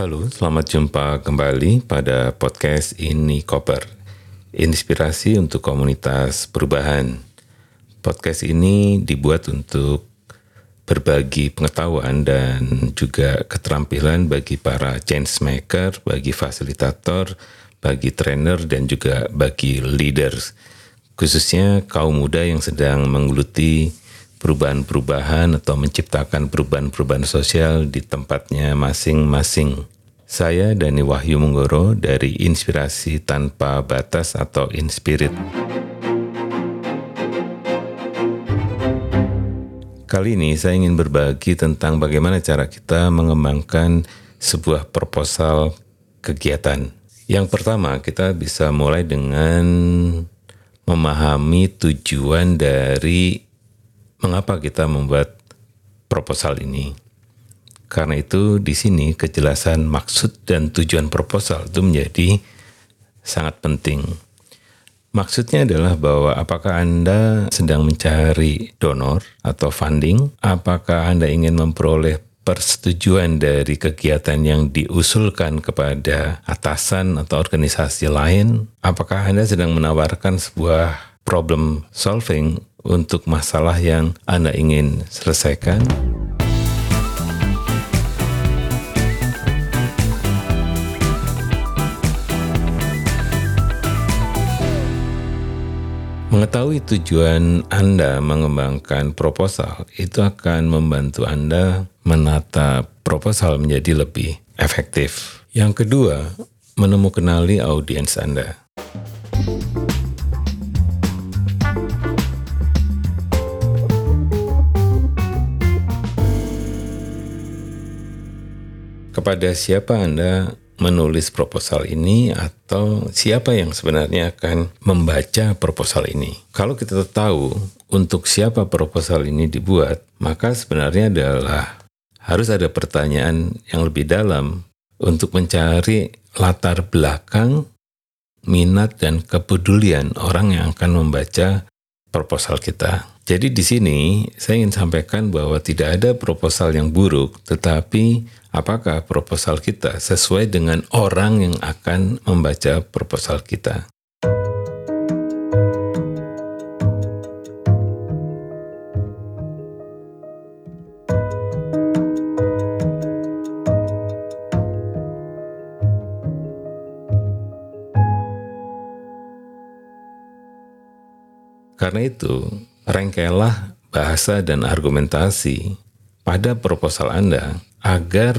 Halo, selamat jumpa kembali pada podcast Ini Koper. Inspirasi untuk komunitas perubahan. Podcast ini dibuat untuk berbagi pengetahuan dan juga keterampilan bagi para change maker, bagi fasilitator, bagi trainer dan juga bagi leaders. Khususnya kaum muda yang sedang menggeluti perubahan-perubahan atau menciptakan perubahan-perubahan sosial di tempatnya masing-masing. Saya Dani Wahyu Munggoro dari Inspirasi Tanpa Batas atau Inspirit. Kali ini saya ingin berbagi tentang bagaimana cara kita mengembangkan sebuah proposal kegiatan. Yang pertama, kita bisa mulai dengan memahami tujuan dari mengapa kita membuat proposal ini. Karena itu di sini kejelasan maksud dan tujuan proposal itu menjadi sangat penting. Maksudnya adalah bahwa apakah Anda sedang mencari donor atau funding, apakah Anda ingin memperoleh persetujuan dari kegiatan yang diusulkan kepada atasan atau organisasi lain, apakah Anda sedang menawarkan sebuah problem solving untuk masalah yang Anda ingin selesaikan? Tujuan Anda mengembangkan proposal itu akan membantu Anda menata proposal menjadi lebih efektif. Yang kedua, menemukan audiens Anda. kepada siapa Anda menulis proposal ini atau siapa yang sebenarnya akan membaca proposal ini. Kalau kita tahu untuk siapa proposal ini dibuat, maka sebenarnya adalah harus ada pertanyaan yang lebih dalam untuk mencari latar belakang, minat dan kepedulian orang yang akan membaca proposal kita. Jadi di sini saya ingin sampaikan bahwa tidak ada proposal yang buruk, tetapi apakah proposal kita sesuai dengan orang yang akan membaca proposal kita. Karena itu, rangkailah bahasa dan argumentasi pada proposal Anda agar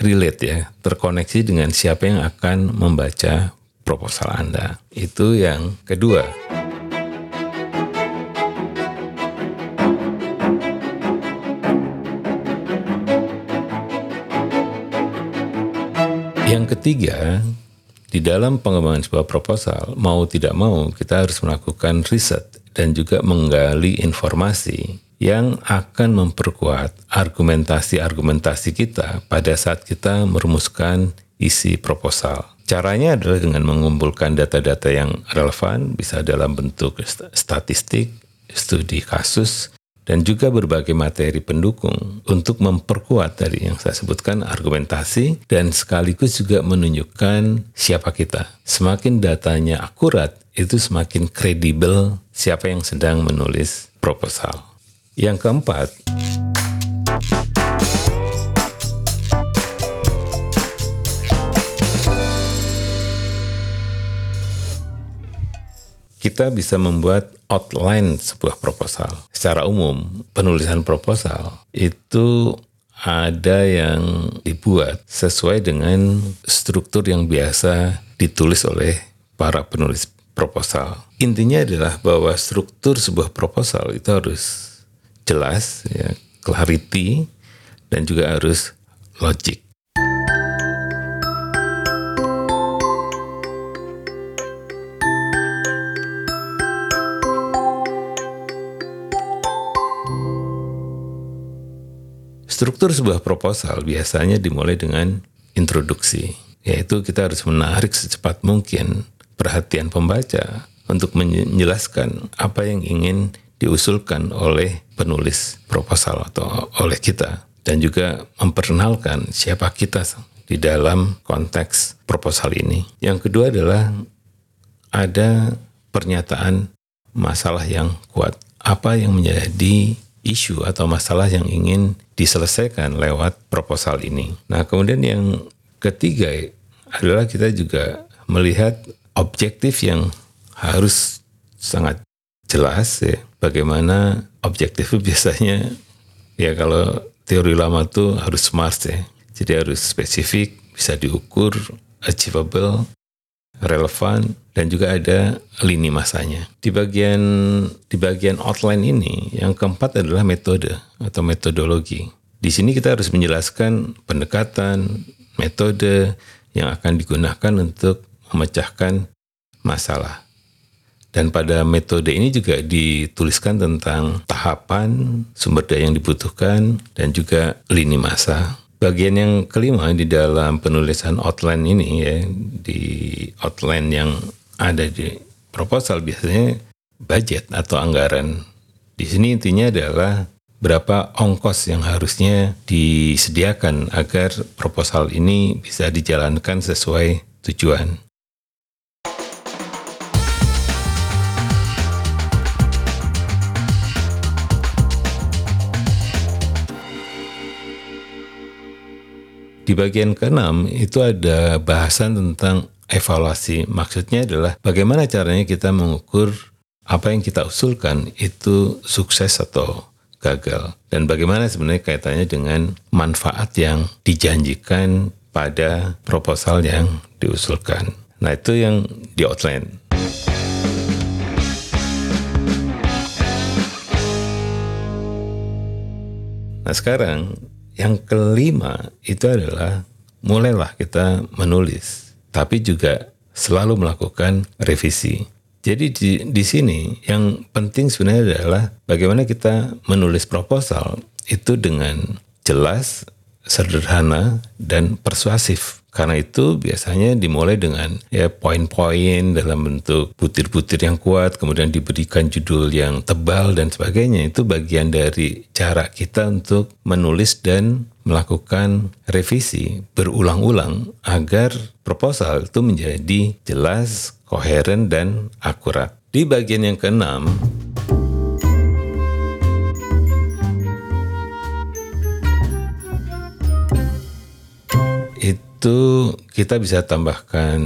relate ya, terkoneksi dengan siapa yang akan membaca proposal Anda. Itu yang kedua. Yang ketiga, di dalam pengembangan sebuah proposal, mau tidak mau kita harus melakukan riset dan juga menggali informasi yang akan memperkuat argumentasi-argumentasi kita pada saat kita merumuskan isi proposal. Caranya adalah dengan mengumpulkan data-data yang relevan, bisa dalam bentuk statistik, studi kasus, dan juga berbagai materi pendukung untuk memperkuat dari yang saya sebutkan argumentasi dan sekaligus juga menunjukkan siapa kita. Semakin datanya akurat, itu semakin kredibel siapa yang sedang menulis proposal. Yang keempat, kita bisa membuat outline sebuah proposal. Secara umum, penulisan proposal itu ada yang dibuat sesuai dengan struktur yang biasa ditulis oleh para penulis proposal. Intinya adalah bahwa struktur sebuah proposal itu harus jelas, ya, clarity, dan juga harus logic. Struktur sebuah proposal biasanya dimulai dengan introduksi, yaitu kita harus menarik secepat mungkin perhatian pembaca untuk menjelaskan apa yang ingin diusulkan oleh penulis proposal atau oleh kita dan juga memperkenalkan siapa kita di dalam konteks proposal ini. Yang kedua adalah ada pernyataan masalah yang kuat. Apa yang menjadi isu atau masalah yang ingin diselesaikan lewat proposal ini. Nah, kemudian yang ketiga adalah kita juga melihat objektif yang harus sangat jelas ya. Bagaimana objektif biasanya ya kalau teori lama itu harus smart ya. Jadi harus spesifik, bisa diukur, achievable, relevan dan juga ada lini masanya. Di bagian di bagian outline ini yang keempat adalah metode atau metodologi. Di sini kita harus menjelaskan pendekatan, metode yang akan digunakan untuk memecahkan masalah. Dan pada metode ini juga dituliskan tentang tahapan, sumber daya yang dibutuhkan, dan juga lini masa Bagian yang kelima di dalam penulisan outline ini ya, di outline yang ada di proposal biasanya budget atau anggaran. Di sini intinya adalah berapa ongkos yang harusnya disediakan agar proposal ini bisa dijalankan sesuai tujuan. Di bagian keenam itu ada bahasan tentang evaluasi. Maksudnya adalah bagaimana caranya kita mengukur apa yang kita usulkan itu sukses atau gagal. Dan bagaimana sebenarnya kaitannya dengan manfaat yang dijanjikan pada proposal yang diusulkan. Nah itu yang di outline. Nah sekarang yang kelima itu adalah mulailah kita menulis, tapi juga selalu melakukan revisi. Jadi di, di sini yang penting sebenarnya adalah bagaimana kita menulis proposal itu dengan jelas, sederhana, dan persuasif. Karena itu biasanya dimulai dengan ya poin-poin dalam bentuk butir-butir yang kuat, kemudian diberikan judul yang tebal dan sebagainya. Itu bagian dari cara kita untuk menulis dan melakukan revisi berulang-ulang agar proposal itu menjadi jelas, koheren, dan akurat. Di bagian yang keenam, itu kita bisa tambahkan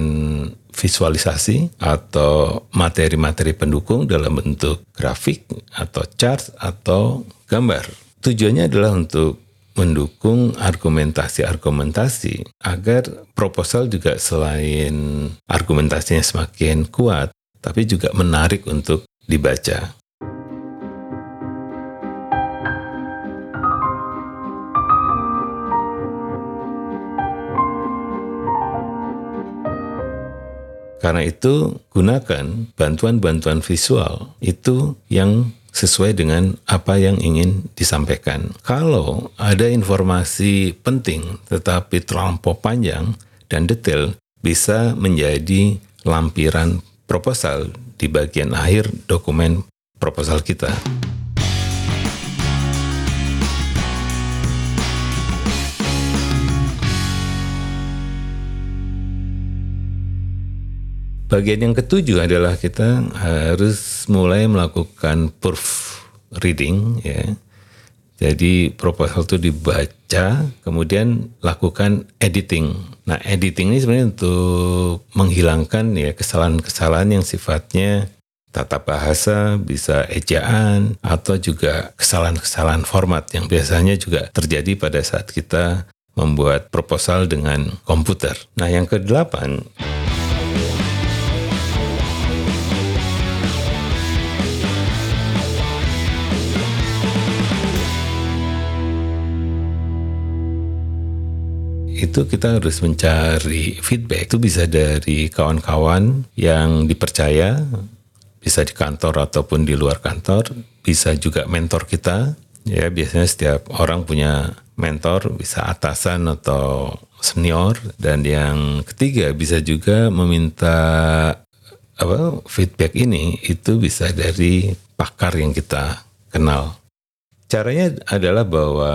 visualisasi atau materi-materi pendukung dalam bentuk grafik atau chart atau gambar. Tujuannya adalah untuk mendukung argumentasi-argumentasi agar proposal juga selain argumentasinya semakin kuat, tapi juga menarik untuk dibaca. Karena itu, gunakan bantuan-bantuan visual itu yang sesuai dengan apa yang ingin disampaikan. Kalau ada informasi penting tetapi terlampau panjang dan detail, bisa menjadi lampiran proposal di bagian akhir dokumen proposal kita. Bagian yang ketujuh adalah kita harus mulai melakukan proof reading ya. Jadi proposal itu dibaca, kemudian lakukan editing. Nah, editing ini sebenarnya untuk menghilangkan ya kesalahan-kesalahan yang sifatnya tata bahasa, bisa ejaan, atau juga kesalahan-kesalahan format yang biasanya juga terjadi pada saat kita membuat proposal dengan komputer. Nah, yang kedelapan, itu kita harus mencari feedback. Itu bisa dari kawan-kawan yang dipercaya bisa di kantor ataupun di luar kantor bisa juga mentor kita. Ya biasanya setiap orang punya mentor bisa atasan atau senior. Dan yang ketiga bisa juga meminta apa feedback ini itu bisa dari pakar yang kita kenal. Caranya adalah bahwa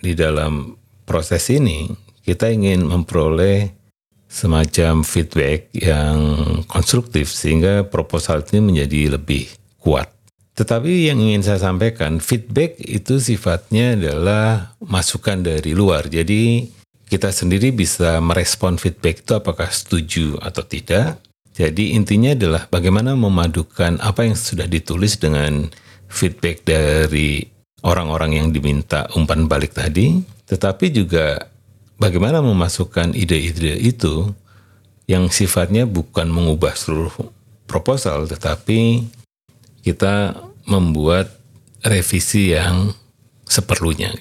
di dalam proses ini kita ingin memperoleh semacam feedback yang konstruktif sehingga proposal ini menjadi lebih kuat. Tetapi yang ingin saya sampaikan, feedback itu sifatnya adalah masukan dari luar. Jadi kita sendiri bisa merespon feedback itu apakah setuju atau tidak. Jadi intinya adalah bagaimana memadukan apa yang sudah ditulis dengan feedback dari orang-orang yang diminta umpan balik tadi, tetapi juga bagaimana memasukkan ide-ide itu yang sifatnya bukan mengubah seluruh proposal, tetapi kita membuat revisi yang seperlunya.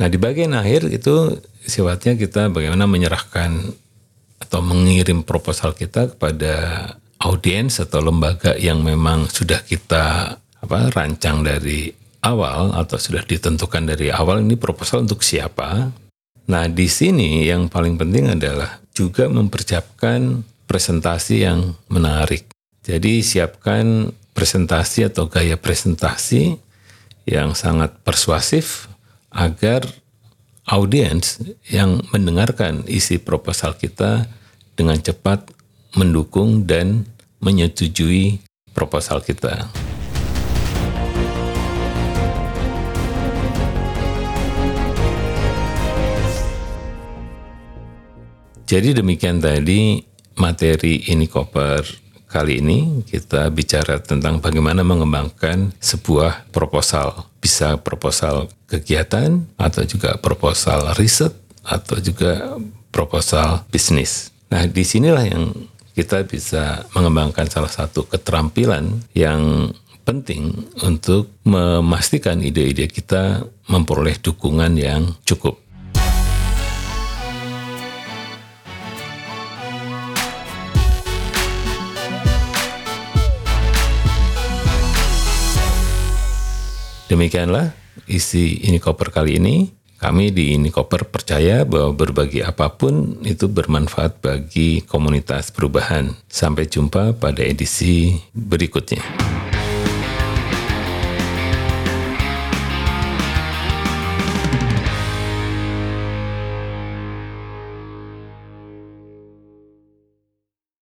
Nah, di bagian akhir itu sifatnya kita bagaimana menyerahkan atau mengirim proposal kita kepada audiens atau lembaga yang memang sudah kita apa rancang dari awal atau sudah ditentukan dari awal ini proposal untuk siapa. Nah, di sini yang paling penting adalah juga mempersiapkan presentasi yang menarik. Jadi siapkan presentasi atau gaya presentasi yang sangat persuasif agar audiens yang mendengarkan isi proposal kita dengan cepat mendukung dan menyetujui proposal kita. Jadi demikian tadi materi ini koper kali ini kita bicara tentang bagaimana mengembangkan sebuah proposal. Bisa proposal kegiatan atau juga proposal riset atau juga proposal bisnis. Nah, di sinilah yang kita bisa mengembangkan salah satu keterampilan yang penting untuk memastikan ide-ide kita memperoleh dukungan yang cukup. Demikianlah isi ini koper kali ini. Kami di ini koper percaya bahwa berbagi apa pun itu bermanfaat bagi komunitas perubahan. Sampai jumpa pada edisi berikutnya.